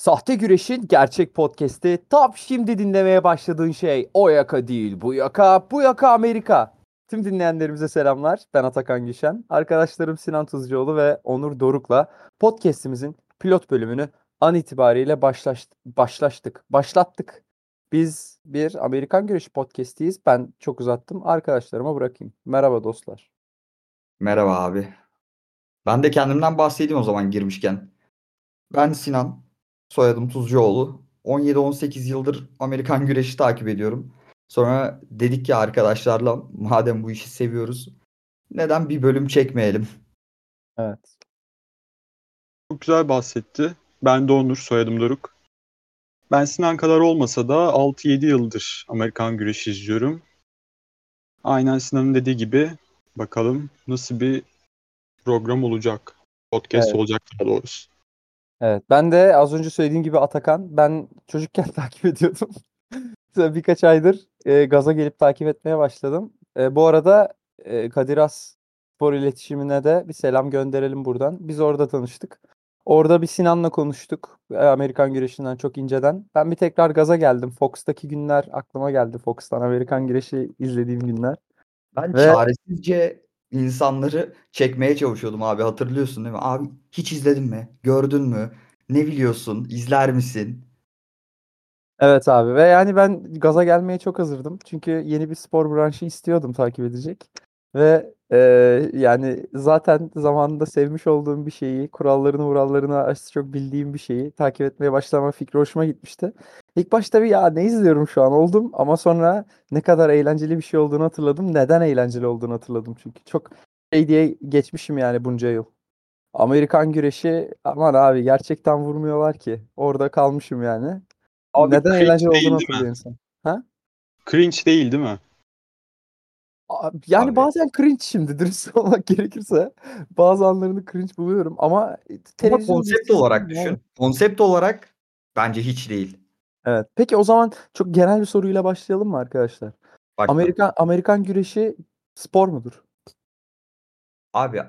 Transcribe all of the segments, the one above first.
Sahte Güreş'in gerçek podcast'i tam şimdi dinlemeye başladığın şey o yaka değil bu yaka, bu yaka Amerika. Tüm dinleyenlerimize selamlar. Ben Atakan Güşen. Arkadaşlarım Sinan Tuzcuoğlu ve Onur Doruk'la podcast'imizin pilot bölümünü an itibariyle başlaş başlaştık, başlattık. Biz bir Amerikan Güreşi podcast'iyiz. Ben çok uzattım. Arkadaşlarıma bırakayım. Merhaba dostlar. Merhaba abi. Ben de kendimden bahsedeyim o zaman girmişken. Ben Sinan. Soyadım Tuzcuoğlu. 17-18 yıldır Amerikan güreşi takip ediyorum. Sonra dedik ki arkadaşlarla madem bu işi seviyoruz neden bir bölüm çekmeyelim? Evet. Çok güzel bahsetti. Ben de Onur, soyadım Doruk. Ben Sinan kadar olmasa da 6-7 yıldır Amerikan güreşi izliyorum. Aynen Sinan'ın dediği gibi bakalım nasıl bir program olacak. Podcast Evet. olacak daha doğrusu. Evet, ben de az önce söylediğim gibi Atakan, ben çocukken takip ediyordum. Birkaç aydır e, gaza gelip takip etmeye başladım. E, bu arada e, Kadir Has Spor İletişimine de bir selam gönderelim buradan. Biz orada tanıştık. Orada bir Sinan'la konuştuk. e, Amerikan güreşinden çok inceden. Ben bir tekrar gaza geldim. Fox'taki günler aklıma geldi. Fox'tan Amerikan güreşi izlediğim günler. Ben Ve- çaresizce insanları çekmeye çalışıyordum abi hatırlıyorsun değil mi? Abi hiç izledin mi? Gördün mü? Ne biliyorsun? İzler misin? Evet abi ve yani ben gaza gelmeye çok hazırdım. Çünkü yeni bir spor branşı istiyordum takip edecek. Ve yani zaten zamanında sevmiş olduğum bir şeyi, kurallarını murallarını az çok bildiğim bir şeyi takip etmeye başlama fikri hoşuma gitmişti. İlk başta bir ya ne izliyorum şu an oldum ama sonra ne kadar eğlenceli bir şey olduğunu hatırladım. Neden eğlenceli olduğunu hatırladım çünkü. Çok şey diye geçmişim yani bunca yıl. Amerikan güreşi aman abi gerçekten vurmuyorlar ki. Orada kalmışım yani. Abi Neden eğlenceli olduğunu hatırlıyor insan. Cringe değil değil mi? Yani Abi. bazen cringe şimdi dürüst olmak gerekirse bazı anlarını cringe buluyorum ama Ama televizyon konsept olarak düşün. Konsept olarak bence hiç değil. Evet. Peki o zaman çok genel bir soruyla başlayalım mı arkadaşlar? Bak Amerikan Amerikan güreşi spor mudur? Abi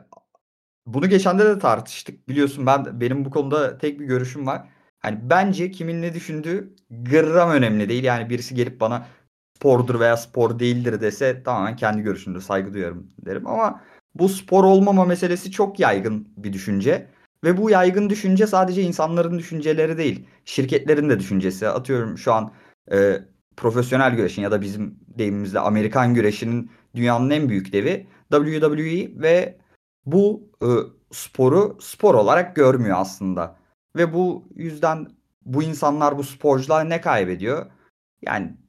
bunu geçende de tartıştık. Biliyorsun ben benim bu konuda tek bir görüşüm var. Hani bence kimin ne düşündüğü gram önemli değil. Yani birisi gelip bana spordur veya spor değildir dese tamamen kendi görüşümdür. Saygı duyarım derim ama bu spor olmama meselesi çok yaygın bir düşünce. Ve bu yaygın düşünce sadece insanların düşünceleri değil. Şirketlerin de düşüncesi. Atıyorum şu an e, profesyonel güreşin ya da bizim deyimimizde Amerikan güreşinin dünyanın en büyük devi WWE ve bu e, sporu spor olarak görmüyor aslında. Ve bu yüzden bu insanlar, bu sporcular ne kaybediyor? Yani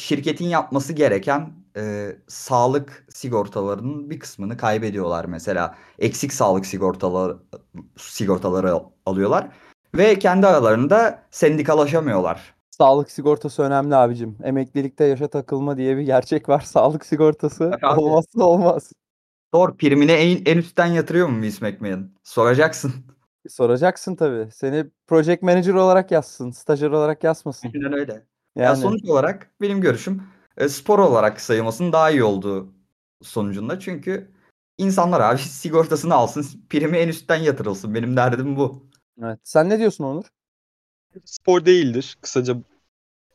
şirketin yapması gereken e, sağlık sigortalarının bir kısmını kaybediyorlar mesela. Eksik sağlık sigortaları sigortaları alıyorlar ve kendi aralarında sendikalaşamıyorlar. Sağlık sigortası önemli abicim. Emeklilikte yaşa takılma diye bir gerçek var. Sağlık sigortası Bak abi. olmazsa olmaz. Sor primine en, en üstten yatırıyor mu Vince McMahon? Soracaksın. Soracaksın tabii. Seni project manager olarak yazsın, stajyer olarak yazmasın. Aynen öyle. Ya Yani sonuç olarak benim görüşüm e, spor olarak sayılmasının daha iyi olduğu sonucunda. Çünkü insanlar abi sigortasını alsın, primi en üstten yatırılsın. Benim derdim bu. evet. Sen ne diyorsun Onur? Spor değildir. Kısaca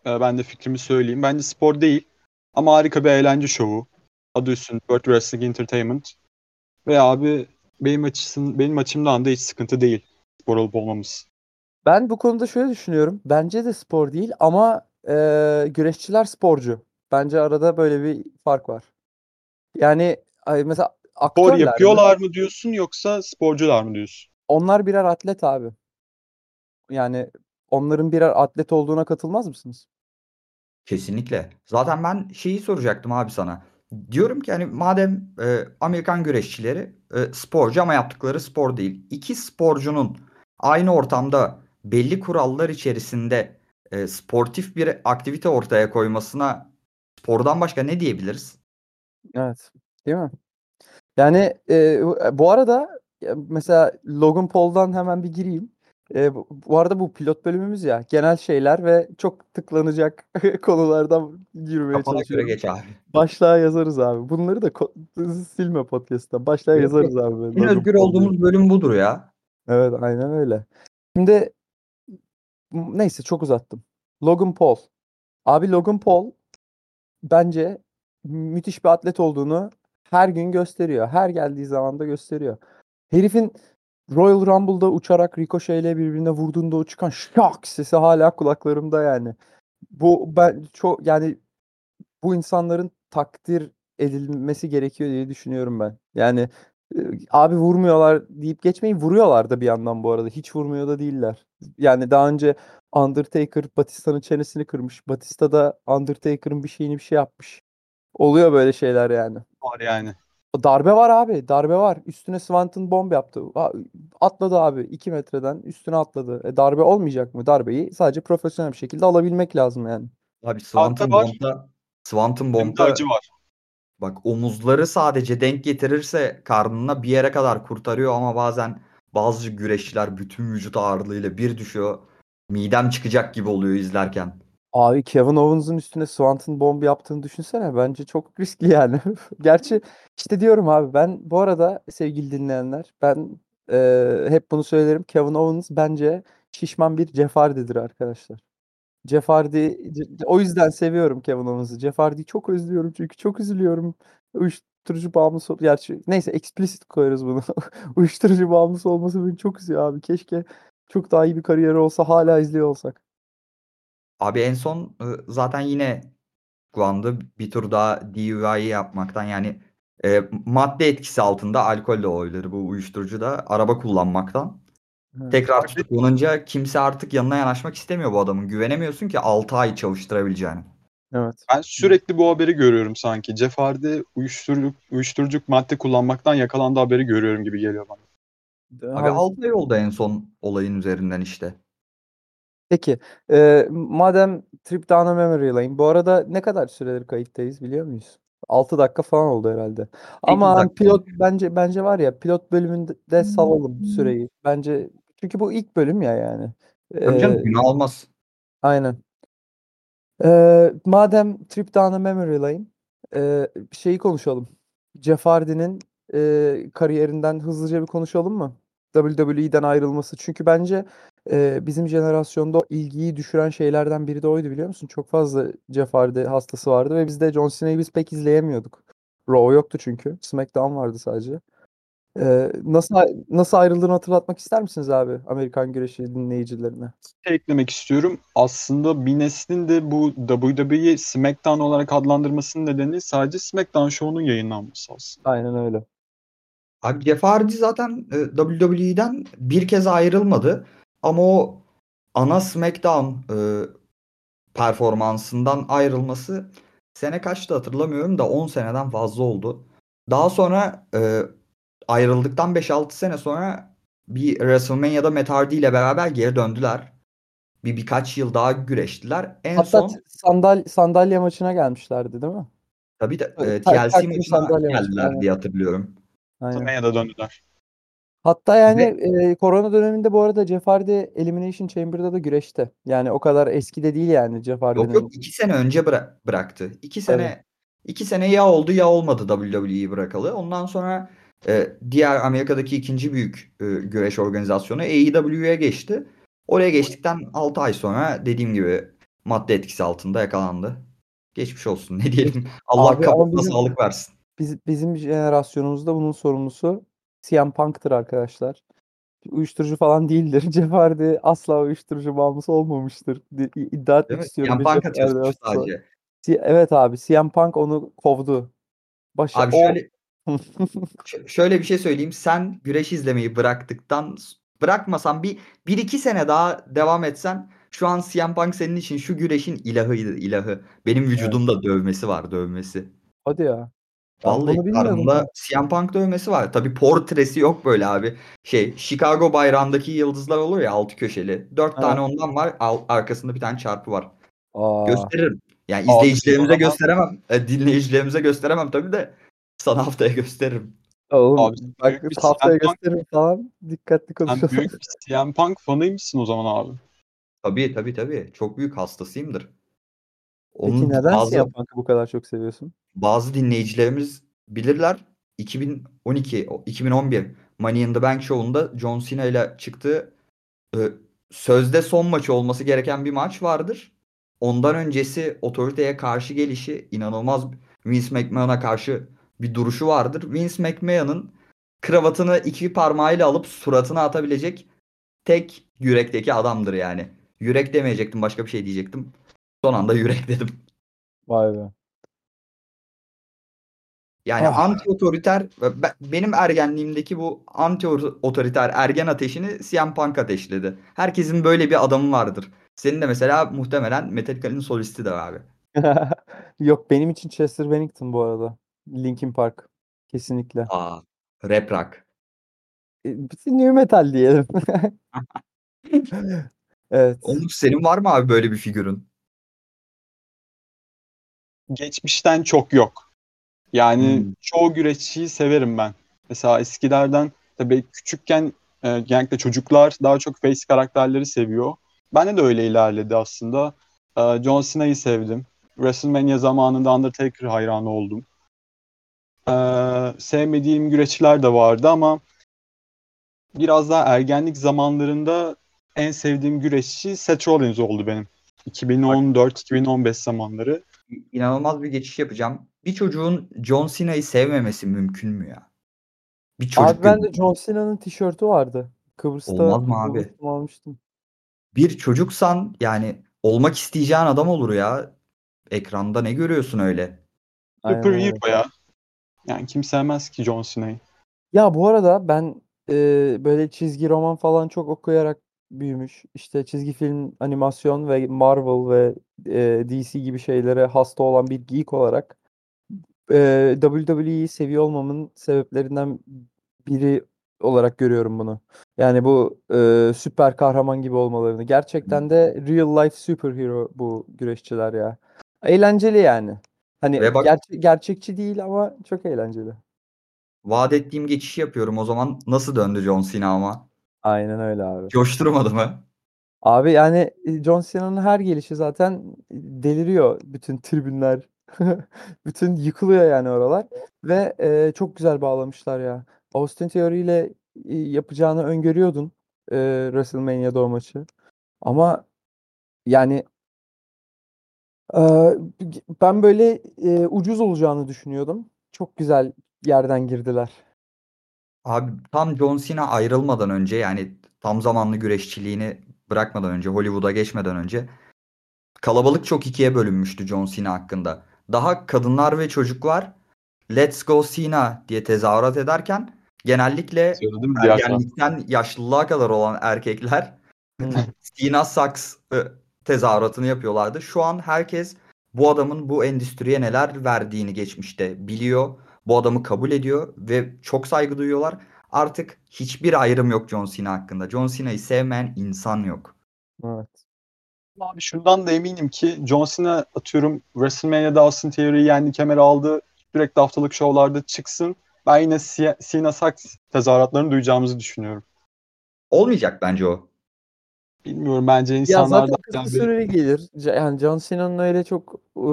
e, ben de fikrimi söyleyeyim. Bence spor değil ama harika bir eğlence şovu. Adı üstünde World Wrestling Entertainment. Ve abi benim açısın benim açımdan da hiç sıkıntı değil spor olup olmamız. Ben bu konuda şöyle düşünüyorum. Bence de spor değil ama eee, güreşçiler sporcu. Bence arada böyle bir fark var. Yani mesela Spor aktörler mi? yapıyorlar mı diyorsun yoksa sporcular mı diyorsun? Onlar birer atlet abi. Yani onların birer atlet olduğuna katılmaz mısınız? Kesinlikle. Zaten ben şeyi soracaktım abi sana. Diyorum ki hani madem e, Amerikan güreşçileri e, sporcu ama yaptıkları spor değil. İki sporcunun aynı ortamda belli kurallar içerisinde e, sportif bir aktivite ortaya koymasına spordan başka ne diyebiliriz? Evet. Değil mi? Yani e, bu arada mesela Logan Paul'dan hemen bir gireyim. E, bu, arada bu pilot bölümümüz ya. Genel şeyler ve çok tıklanacak konulardan girmeye Kafana göre çalışıyorum. geç abi. Başlığa yazarız abi. Bunları da silme podcast'tan. Başlığa yazarız abi. En özgür olduğumuz bölüm budur ya. Evet aynen öyle. Şimdi neyse çok uzattım. Logan Paul. Abi Logan Paul bence müthiş bir atlet olduğunu her gün gösteriyor. Her geldiği zaman da gösteriyor. Herifin Royal Rumble'da uçarak rikoşeyle birbirine vurduğunda o çıkan şak sesi hala kulaklarımda yani. Bu ben çok yani bu insanların takdir edilmesi gerekiyor diye düşünüyorum ben. Yani abi vurmuyorlar deyip geçmeyin vuruyorlar da bir yandan bu arada. Hiç vurmuyor da değiller. Yani daha önce Undertaker Batista'nın çenesini kırmış. Batista da Undertaker'ın bir şeyini bir şey yapmış. Oluyor böyle şeyler yani. Var yani. Darbe var abi. Darbe var. Üstüne Swanton bomb yaptı. Atladı abi. 2 metreden üstüne atladı. E, darbe olmayacak mı? Darbeyi sadece profesyonel bir şekilde alabilmek lazım yani. Abi Swanton. Bomb'da Swanton Bomb'da acı var. Bak omuzları sadece denk getirirse karnına bir yere kadar kurtarıyor ama bazen bazı güreşçiler bütün vücut ağırlığıyla bir düşüyor. Midem çıkacak gibi oluyor izlerken. Abi Kevin Owens'ın üstüne Swanton bomb yaptığını düşünsene. Bence çok riskli yani. Gerçi işte diyorum abi ben bu arada sevgili dinleyenler ben e, hep bunu söylerim. Kevin Owens bence şişman bir Jeff Hardy'dir arkadaşlar. Jeff Hardy o yüzden seviyorum Kevin Owens'ı. Jeff çok özlüyorum çünkü çok üzülüyorum. Uyuşturucu bağımlısı gerçi neyse explicit koyarız bunu. Uyuşturucu bağımlısı olması beni çok üzüyor abi. Keşke çok daha iyi bir kariyeri olsa hala izliyor olsak. Abi en son zaten yine kullandı bir tur daha DUI yapmaktan yani e, madde etkisi altında alkol de olabilir bu uyuşturucu da araba kullanmaktan. Tekrar tutuklanınca kimse artık yanına yanaşmak istemiyor bu adamın. Güvenemiyorsun ki 6 ay çalıştırabileceğini. Evet. Ben sürekli bu haberi görüyorum sanki. Jeff Hardy uyuşturucu, uyuşturucu madde kullanmaktan yakalandı haberi görüyorum gibi geliyor bana. Abi Abi, 6 ay oldu en son olayın üzerinden işte. Peki. eee, madem Trip Down a Memory Lane. Bu arada ne kadar süredir kayıttayız biliyor muyuz? 6 dakika falan oldu herhalde. Ama dakika pilot bence bence var ya pilot bölümünde de salalım süreyi. Bence çünkü bu ilk bölüm ya yani. Tabii canım günah olmaz. aynen. Eee, madem Trip Down a Memory Lane, eee, şeyi konuşalım. Jeff Hardy'nin eee, kariyerinden hızlıca bir konuşalım mı? WWE'den ayrılması. Çünkü bence eee, bizim jenerasyonda ilgiyi düşüren şeylerden biri de oydu biliyor musun? Çok fazla Jeff Hardy hastası vardı ve biz de John Cena'yı biz pek izleyemiyorduk. Raw yoktu çünkü. SmackDown vardı sadece. Eee, nasıl nasıl ayrıldığını hatırlatmak ister misiniz abi Amerikan güreşi dinleyicilerine? şey eklemek istiyorum. Aslında bir neslin de bu WWE SmackDown olarak adlandırmasının nedeni sadece SmackDown Show'unun yayınlanması aslında. Aynen öyle. Abi Jeff Hardy zaten e, WWE'den bir kez ayrılmadı. Ama o ana SmackDown e, performansından ayrılması sene kaçtı hatırlamıyorum da 10 seneden fazla oldu. Daha sonra e, ayrıldıktan 5-6 sene sonra bir WrestleMania'da Matt Hardy ile beraber geri döndüler. Bir birkaç yıl daha güreştiler. En Hatta son sandal sandalye maçına gelmişlerdi değil mi? tabii de e, Evet, TLC maçına sandalye maçı, geldiler aynen. diye hatırlıyorum. WrestleMania'da döndüler. Hatta yani e, korona döneminde bu arada Jeff Hardy Elimination Chamber'da da güreşti. Yani o kadar eski de değil yani Jeff Yok Hardy'nin. yok iki sene önce bıra- bıraktı. İki sene iki sene ya oldu ya olmadı WWE'yi bırakalı. Ondan sonra e, diğer Amerika'daki ikinci büyük e, güreş organizasyonu AEW'ye geçti. Oraya geçtikten 6 ay sonra dediğim gibi madde etkisi altında yakalandı. Geçmiş olsun ne diyelim. Allah Abi bizim- sağlık versin. Biz, bizim jenerasyonumuzda bunun sorumlusu CM Punk'tır arkadaşlar. Uyuşturucu falan değildir. Jeff Hardy asla uyuşturucu bağımlısı olmamıştır. di- iddia etmek istiyorum. Çalışmış hastası. sadece. Evet abi CM Punk onu kovdu. Başa Abi şöyle Ş- şöyle bir şey söyleyeyim. Sen güreş izlemeyi bıraktıktan bırakmasan bir, bir iki sene daha devam etsen şu an CM Punk senin için şu güreşin ilahıydı ilahı. Benim vücudumda dövmesi var dövmesi. hadi ya. Vallahi karnımda CM Punk dövmesi var. Tabii portresi yok böyle abi. Şey Chicago bayrağındaki yıldızlar olur ya altı köşeli. Dört Evet. tane ondan var. Al- arkasında bir tane çarpı var. Aa, Gösteririm. Yani izleyicilerimize gösteremem. E, dinleyicilerimize gösteremem tabii de. Sana haftaya gösteririm. oğlum Abi, bak büyük bir haftaya CM Punk- gösteririm falan. Dikkatli Sen konuşalım. büyük bir CM Punk fanıymışsın o zaman abi. Tabii tabii tabii. Çok büyük hastasıyımdır. Peki Onun neden bazı, CM Punk'ı bu kadar çok seviyorsun? bazı dinleyicilerimiz bilirler. 2012, o- 2011 Money in the Bank Show'unda John Cena ile çıktığı e, sözde son maçı olması gereken bir maç vardır. Ondan öncesi otoriteye karşı gelişi inanılmaz Vince McMahon'a karşı bir duruşu vardır. Vince McMahon'ın kravatını iki parmağıyla alıp suratına atabilecek tek yürekteki adamdır yani. Yürek demeyecektim başka bir şey diyecektim. Son anda yürek dedim. Vay be. Yani Ah. anti otoriter ben- benim ergenliğimdeki bu anti otoriter ergen ateşini CM Punk ateşledi. Herkesin böyle bir adamı vardır. Senin de mesela muhtemelen Metallica'nın solisti de abi. Yok benim için Chester Bennington bu arada. Linkin Park. Kesinlikle. Aa, rap rock. E, New metal diyelim. Evet. Oğlum senin var mı abi böyle bir figürün? Geçmişten çok yok. Yani Hmm. çoğu güreşçiyi severim ben. Mesela eskilerden tabii küçükken e, genellikle çocuklar daha çok face karakterleri seviyor. Bende de öyle ilerledi aslında. E, John Cena'yı sevdim. WrestleMania zamanında Undertaker hayranı oldum. E, sevmediğim güreşçiler de vardı ama biraz daha ergenlik zamanlarında en sevdiğim güreşçi Seth Rollins oldu benim. 2014-2015 zamanları. İnanılmaz bir geçiş yapacağım. Bir çocuğun John Cena'yı sevmemesi mümkün mü ya? Bir çocuk Abi ben gözü- de John Cena'nın tişörtü vardı. Kıbrıs'ta Olmaz mı abi? almıştım. bir çocuksan yani olmak isteyeceğin adam olur ya. Ekranda ne görüyorsun öyle? Super hero ya. Yani kim sevmez ki John Cena'yı. Ya bu arada ben e, böyle çizgi roman falan çok okuyarak büyümüş. İşte çizgi film, animasyon ve Marvel ve e, DC gibi şeylere hasta olan bir geek olarak e, WWE'yi seviyor olmamın sebeplerinden biri olarak görüyorum bunu. Yani bu e, süper kahraman gibi olmalarını. Gerçekten de real life superhero bu güreşçiler ya. Eğlenceli yani. Hani Ve bak- gerçe- gerçekçi değil ama çok eğlenceli. Vaat ettiğim geçişi yapıyorum. O zaman nasıl döndü John Cena ama? Aynen öyle abi. Coşturmadı mı? Abi yani e, John Cena'nın her gelişi zaten deliriyor bütün tribünler. Bütün yıkılıyor yani oralar ve e, çok güzel bağlamışlar ya. Austin Theory ile e, yapacağını öngörüyordun e, WrestleMania'da o maçı. Ama yani e, ben böyle e, ucuz olacağını düşünüyordum. Çok güzel yerden girdiler. Abi tam John Cena ayrılmadan önce yani tam zamanlı güreşçiliğini bırakmadan önce Hollywood'a geçmeden önce kalabalık çok ikiye bölünmüştü John Cena hakkında. Daha kadınlar ve çocuklar Let's Go Cena diye tezahürat ederken genellikle ergenlikten yaşlılığa kadar olan erkekler Hmm. Cena Sucks e, tezahüratını yapıyorlardı. Şu an herkes bu adamın bu endüstriye neler verdiğini geçmişte biliyor. Bu adamı kabul ediyor ve çok saygı duyuyorlar. Artık hiçbir ayrım yok John Cena hakkında. John Cena'yı sevmeyen insan yok. Evet. Abi şundan da eminim ki John Cena atıyorum WrestleMania'da Austin Theory'yi yendi, kemer aldı. Sürekli haftalık şovlarda çıksın. Ben yine Cena Sucks tezahüratlarını duyacağımızı düşünüyorum. Olmayacak bence o. Bilmiyorum bence Ya insanlar zaten da kısa süreli gelir. Yani John Cena'nın öyle çok e,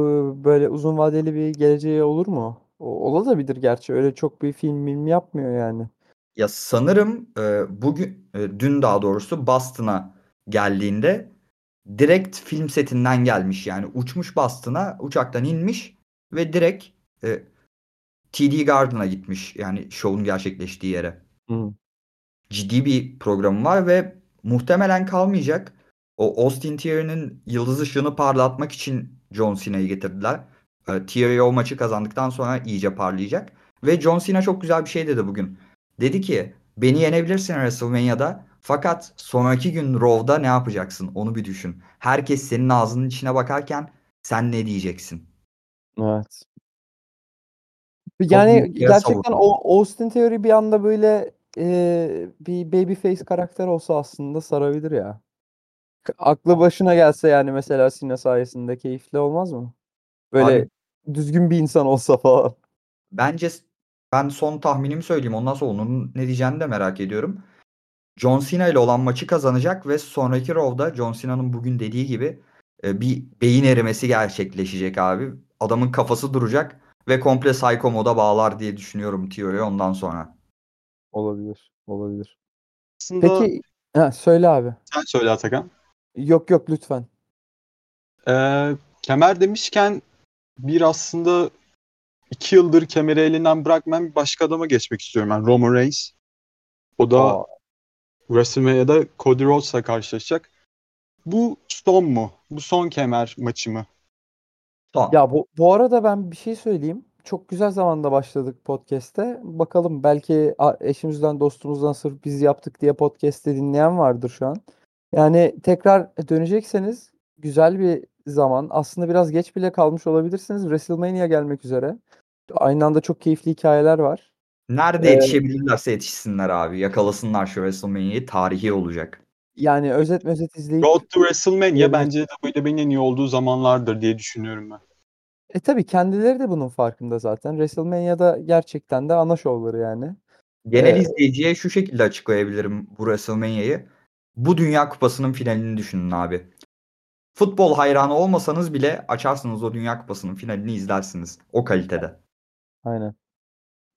böyle uzun vadeli bir geleceği olur mu? O, olabilir gerçi. Öyle çok bir film film yapmıyor yani. Ya sanırım e, bugün e, dün daha doğrusu Boston'a geldiğinde direkt film setinden gelmiş yani uçmuş Boston'a uçaktan inmiş ve direkt e, TD Garden'a gitmiş yani şovun gerçekleştiği yere. Hı. Ciddi bir programı var ve muhtemelen kalmayacak. O Austin Theory'nin yıldız ışığını parlatmak için John Cena'yı getirdiler. E, Theory o maçı kazandıktan sonra iyice parlayacak. Ve John Cena çok güzel bir şey dedi bugün. Dedi ki beni yenebilirsin WrestleMania'da fakat sonraki gün Raw'da ne yapacaksın onu bir düşün. Herkes senin ağzının içine bakarken sen ne diyeceksin? Evet. Yani gerçekten o Austin Theory bir anda böyle e, bir babyface karakter olsa aslında sarabilir ya. Aklı başına gelse yani mesela Cena sayesinde keyifli olmaz mı? Böyle Abi- düzgün bir insan olsa falan. Bence ben son tahminimi söyleyeyim. Ondan sonra onun ne diyeceğini de merak ediyorum. John Cena ile olan maçı kazanacak ve sonraki Raw'da John Cena'nın bugün dediği gibi e, bir beyin erimesi gerçekleşecek abi. Adamın kafası duracak ve komple psycho moda bağlar diye düşünüyorum Theory ondan sonra. Olabilir. Olabilir. aslında Peki Ha, söyle abi. Sen söyle Atakan. Yok yok lütfen. Ee, kemer demişken bir aslında iki yıldır kemeri elinden bırakmayan bir başka adama geçmek istiyorum ben. Roman Reigns. O da Aa, WrestleMania'da Cody Rhodes'la karşılaşacak. Bu son mu? Bu son kemer maçı mı? Son. Ya bu, bu arada ben bir şey söyleyeyim. Çok güzel zamanda başladık podcast'te. Bakalım belki eşimizden dostumuzdan sırf biz yaptık diye podcast'te dinleyen vardır şu an. Yani tekrar dönecekseniz güzel bir zaman. Aslında biraz geç bile kalmış olabilirsiniz. WrestleMania gelmek üzere. Aynı anda çok keyifli hikayeler var. Nerede Ee, yetişebilirlerse yetişsinler abi. Yakalasınlar şu WrestleMania'yı. Tarihi olacak. Yani özet özet izleyip Road to WrestleMania Evet. bence WWE'nin en iyi olduğu zamanlardır diye düşünüyorum ben. E tabii kendileri de bunun farkında zaten. WrestleMania'da gerçekten de ana şovları yani. Genel Ee, izleyiciye şu şekilde açıklayabilirim bu WrestleMania'yı. Bu Dünya Kupası'nın finalini düşünün abi. Futbol hayranı olmasanız bile açarsınız o Dünya Kupası'nın finalini izlersiniz. O kalitede. Aynen.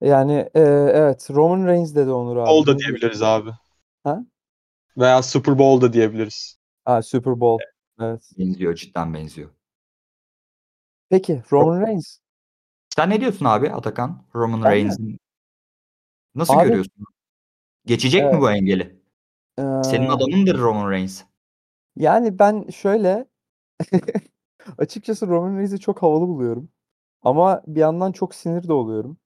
Yani e, evet Roman Reigns dedi Onur abi. Bowl da diyebiliriz abi. Ha? Veya Super Bowl da diyebiliriz. Ha, Super Bowl. Evet. Benziyor cidden benziyor. Peki Roman Reigns. Sen ne diyorsun abi Atakan? Roman mi? Reigns'in nasıl Abi- görüyorsun? Geçecek mi Evet. bu engeli? Senin Ee, adamındır Roman Reigns. yani ben şöyle açıkçası Roman Reigns'i çok havalı buluyorum. Ama bir yandan çok sinir de oluyorum.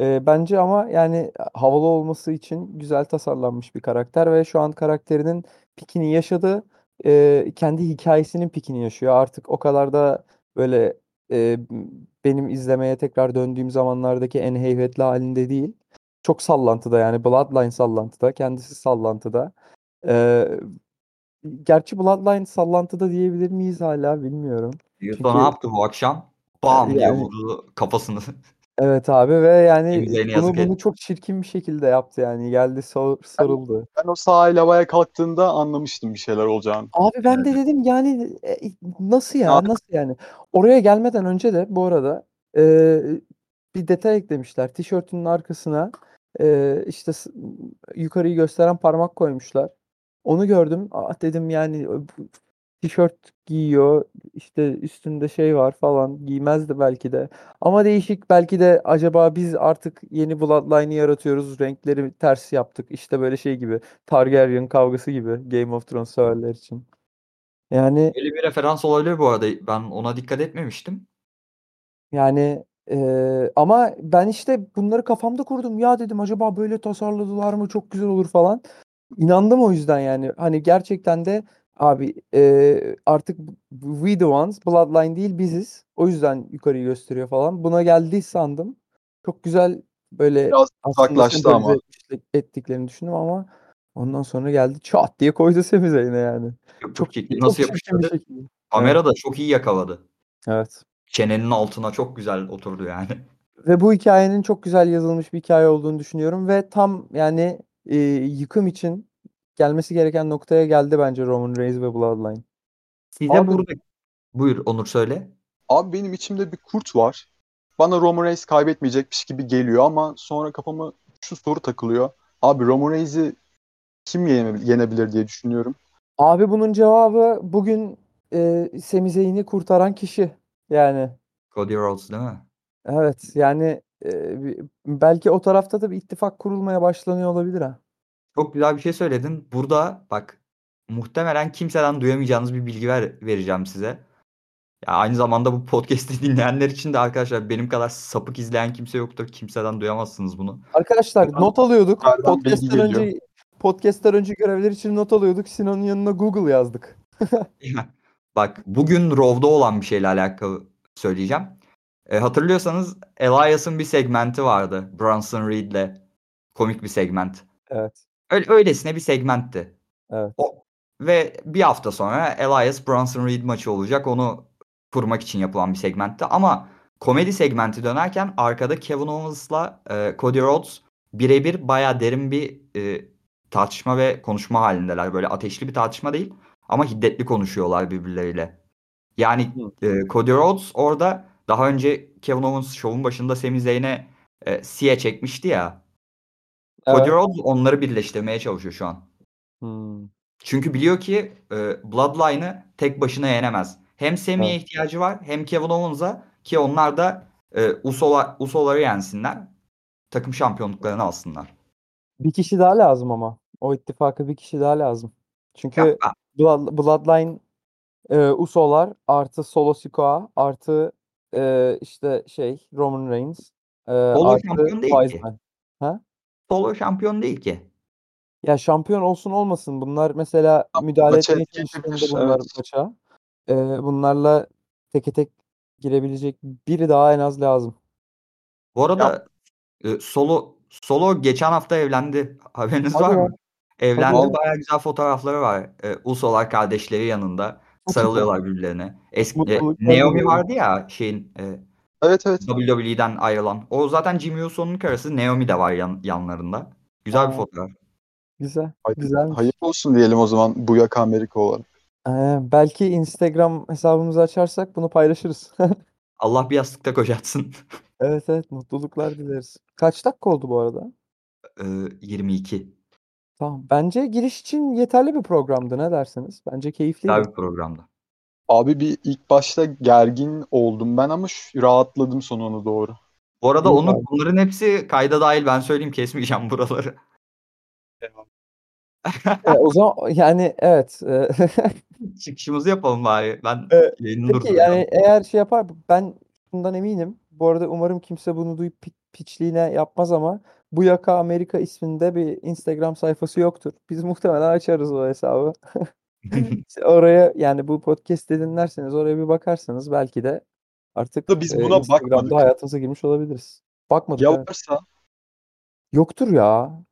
Ee, bence ama yani havalı olması için güzel tasarlanmış bir karakter ve şu an karakterinin pikini yaşadı. Ee, kendi hikayesinin pikini yaşıyor. Artık o kadar da böyle e, benim izlemeye tekrar döndüğüm zamanlardaki en heybetli halinde değil. Çok sallantıda yani Bloodline sallantıda, kendisi sallantıda. Ee, gerçi Bloodline sallantıda diyebilir miyiz hala bilmiyorum. Çünkü- ne yaptı bu akşam? Bam diye Yani- vurdu kafasını. Evet abi ve yani bunu yazık bunu et. çok çirkin bir şekilde yaptı yani. Geldi sar- sarıldı. Ben o sahayla havaya kalktığında anlamıştım bir şeyler olacağını. Abi ben de dedim yani e, nasıl ya nasıl yani oraya gelmeden önce de bu arada e, bir detay eklemişler tişörtünün arkasına e, işte s- yukarıyı gösteren parmak koymuşlar onu gördüm ah dedim yani bu tişört giyiyor işte üstünde şey var falan giymezdi belki de ama değişik belki de acaba biz artık yeni Bloodline'ı yaratıyoruz renkleri ters yaptık işte böyle şey gibi Targaryen kavgası gibi Game of Thrones severler için. Yani Öyle bir referans olabilir bu arada. Ben ona dikkat etmemiştim. yani eee, ama ben işte bunları kafamda kurdum. Ya dedim acaba böyle tasarladılar mı çok güzel olur falan. İnandım o yüzden yani. Hani gerçekten de abi eee, artık we the ones Bloodline değil biziz. O yüzden yukarıyı gösteriyor falan. Buna geldi sandım. Çok güzel böyle Biraz uzaklaştı ama. ettiklerini düşündüm ama ondan sonra geldi çat diye koydu Sami yine yani. Çok, Çok çok Nasıl yapıştırdı? Kamera da çok iyi yakaladı. Evet. Çenenin altına çok güzel oturdu yani. Ve bu hikayenin çok güzel yazılmış bir hikaye olduğunu düşünüyorum ve tam yani e, yıkım için gelmesi gereken noktaya geldi bence Roman Reigns ve Bloodline. Size Abi- burada... Buyur Onur söyle. Abi benim içimde bir kurt var. Bana Roman Reigns kaybetmeyecekmiş gibi geliyor ama sonra kafama şu soru takılıyor. Abi Roman Reigns'i kim yene- yenebilir diye düşünüyorum. Abi bunun cevabı bugün e, Sami Zayn'i kurtaran kişi. Yani Cody Rhodes değil mi? evet yani e, belki o tarafta da bir ittifak kurulmaya başlanıyor olabilir ha. Çok güzel bir şey söyledin. Burada bak muhtemelen kimseden duyamayacağınız bir bilgi ver, vereceğim size. Ya aynı zamanda bu podcast'i dinleyenler için de arkadaşlar benim kadar sapık izleyen kimse yoktur. Kimseden duyamazsınız bunu. Arkadaşlar Buradan- not alıyorduk. Podcast'ten önce podcast'ten önce görevler için not alıyorduk. Sinan'ın yanına Google yazdık. Bak bugün Raw'da olan bir şeyle alakalı söyleyeceğim. E, hatırlıyorsanız Elias'ın bir segmenti vardı. Bronson Reed'le. Komik bir segment. Evet. Öyle, öylesine bir segmentti. Evet. O, ve bir hafta sonra Elias Bronson Reed maçı olacak. Onu kurmak için yapılan bir segmentti. Ama komedi segmenti dönerken arkada Kevin Owens'la e, Cody Rhodes birebir baya derin bir e, tartışma ve konuşma halindeler. Böyle ateşli bir tartışma değil ama hiddetli konuşuyorlar birbirleriyle. Yani e, Cody Rhodes orada daha önce Kevin Owens şovun başında Sami Zayn'e e, Sia çekmişti ya. Cody. Rhodes onları birleştirmeye çalışıyor şu an. Hmm. Çünkü biliyor ki e, Bloodline'ı tek başına yenemez. Hem Sami'ye Evet. ihtiyacı var hem Kevin Owens'a ki onlar da e, Uso'la, Uso'ları yensinler. Takım şampiyonluklarını alsınlar. Bir kişi daha lazım ama. O ittifaka bir kişi daha lazım. Çünkü Ya, Blood- Bloodline e, Uso'lar artı Solo Sikoa artı e, işte şey Roman Reigns e, Solo artı şampiyon değil ki. Solo şampiyon değil ki. Ya şampiyon olsun olmasın bunlar mesela Ya, müdahale etmeye çalıştığında edebilir, bunlar evet. maça e, bunlarla teke tek girebilecek biri daha en az lazım. Bu arada e, Solo Solo geçen hafta evlendi. Haberiniz Hadi var ya. mı? Evlendi. Hadi ya. Bayağı güzel fotoğrafları var. E, Uso'lar kardeşleri yanında. Sarılıyorlar birbirlerine. Eski, e, Naomi vardı ya şeyin e, Evet evet. WWE'den ayrılan. O zaten Jimmy Uso'nun karısı. Naomi de var yan, yanlarında. Güzel bir Aa. fotoğraf. Güzel. Hay- Güzelmiş. Hayırlı olsun diyelim o zaman bu yaka Amerika olarak. Ee, belki Instagram hesabımızı açarsak bunu paylaşırız. Allah bir yastıkta kocatsın. Evet evet mutluluklar dileriz. Kaç dakika oldu bu arada? E, 22. Tamam. Bence giriş için yeterli bir programdı. Ne dersiniz? Bence keyifliydi. Güzel bir programdı. Abi bir ilk başta gergin oldum ben ama şu- rahatladım sonuna doğru. Bu arada Yok onu abi. bunların hepsi kayda dahil ben söyleyeyim kesmeyeceğim buraları. E, o zaman yani evet. e, Çıkışımızı yapalım bari. Ben Evet, yayını Peki yani eğer şey yapar ben bundan eminim. Bu arada umarım kimse bunu duyup pi- piçliğine yapmaz ama bu yaka Amerika isminde bir Instagram sayfası yoktur. Biz muhtemelen açarız o hesabı. Oraya yani bu podcast dinlerseniz oraya bir bakarsanız belki de artık Da biz e, buna Instagram'da bakmadık. hayatımıza girmiş olabiliriz. Bakmadık Ya evet. varsa Yoktur ya.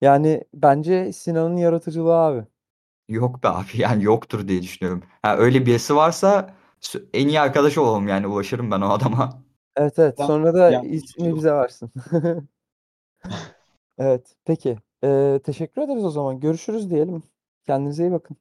Yani bence Sinan'ın yaratıcılığı abi. Yok be abi yani yoktur diye düşünüyorum. Ha, öyle birisi varsa en iyi arkadaş olalım yani ulaşırım ben o adama. Evet evet. Ya- Sonra da yani ismi bize versin. Evet. Peki. Ee, teşekkür ederiz o zaman. Görüşürüz diyelim. Kendinize iyi bakın.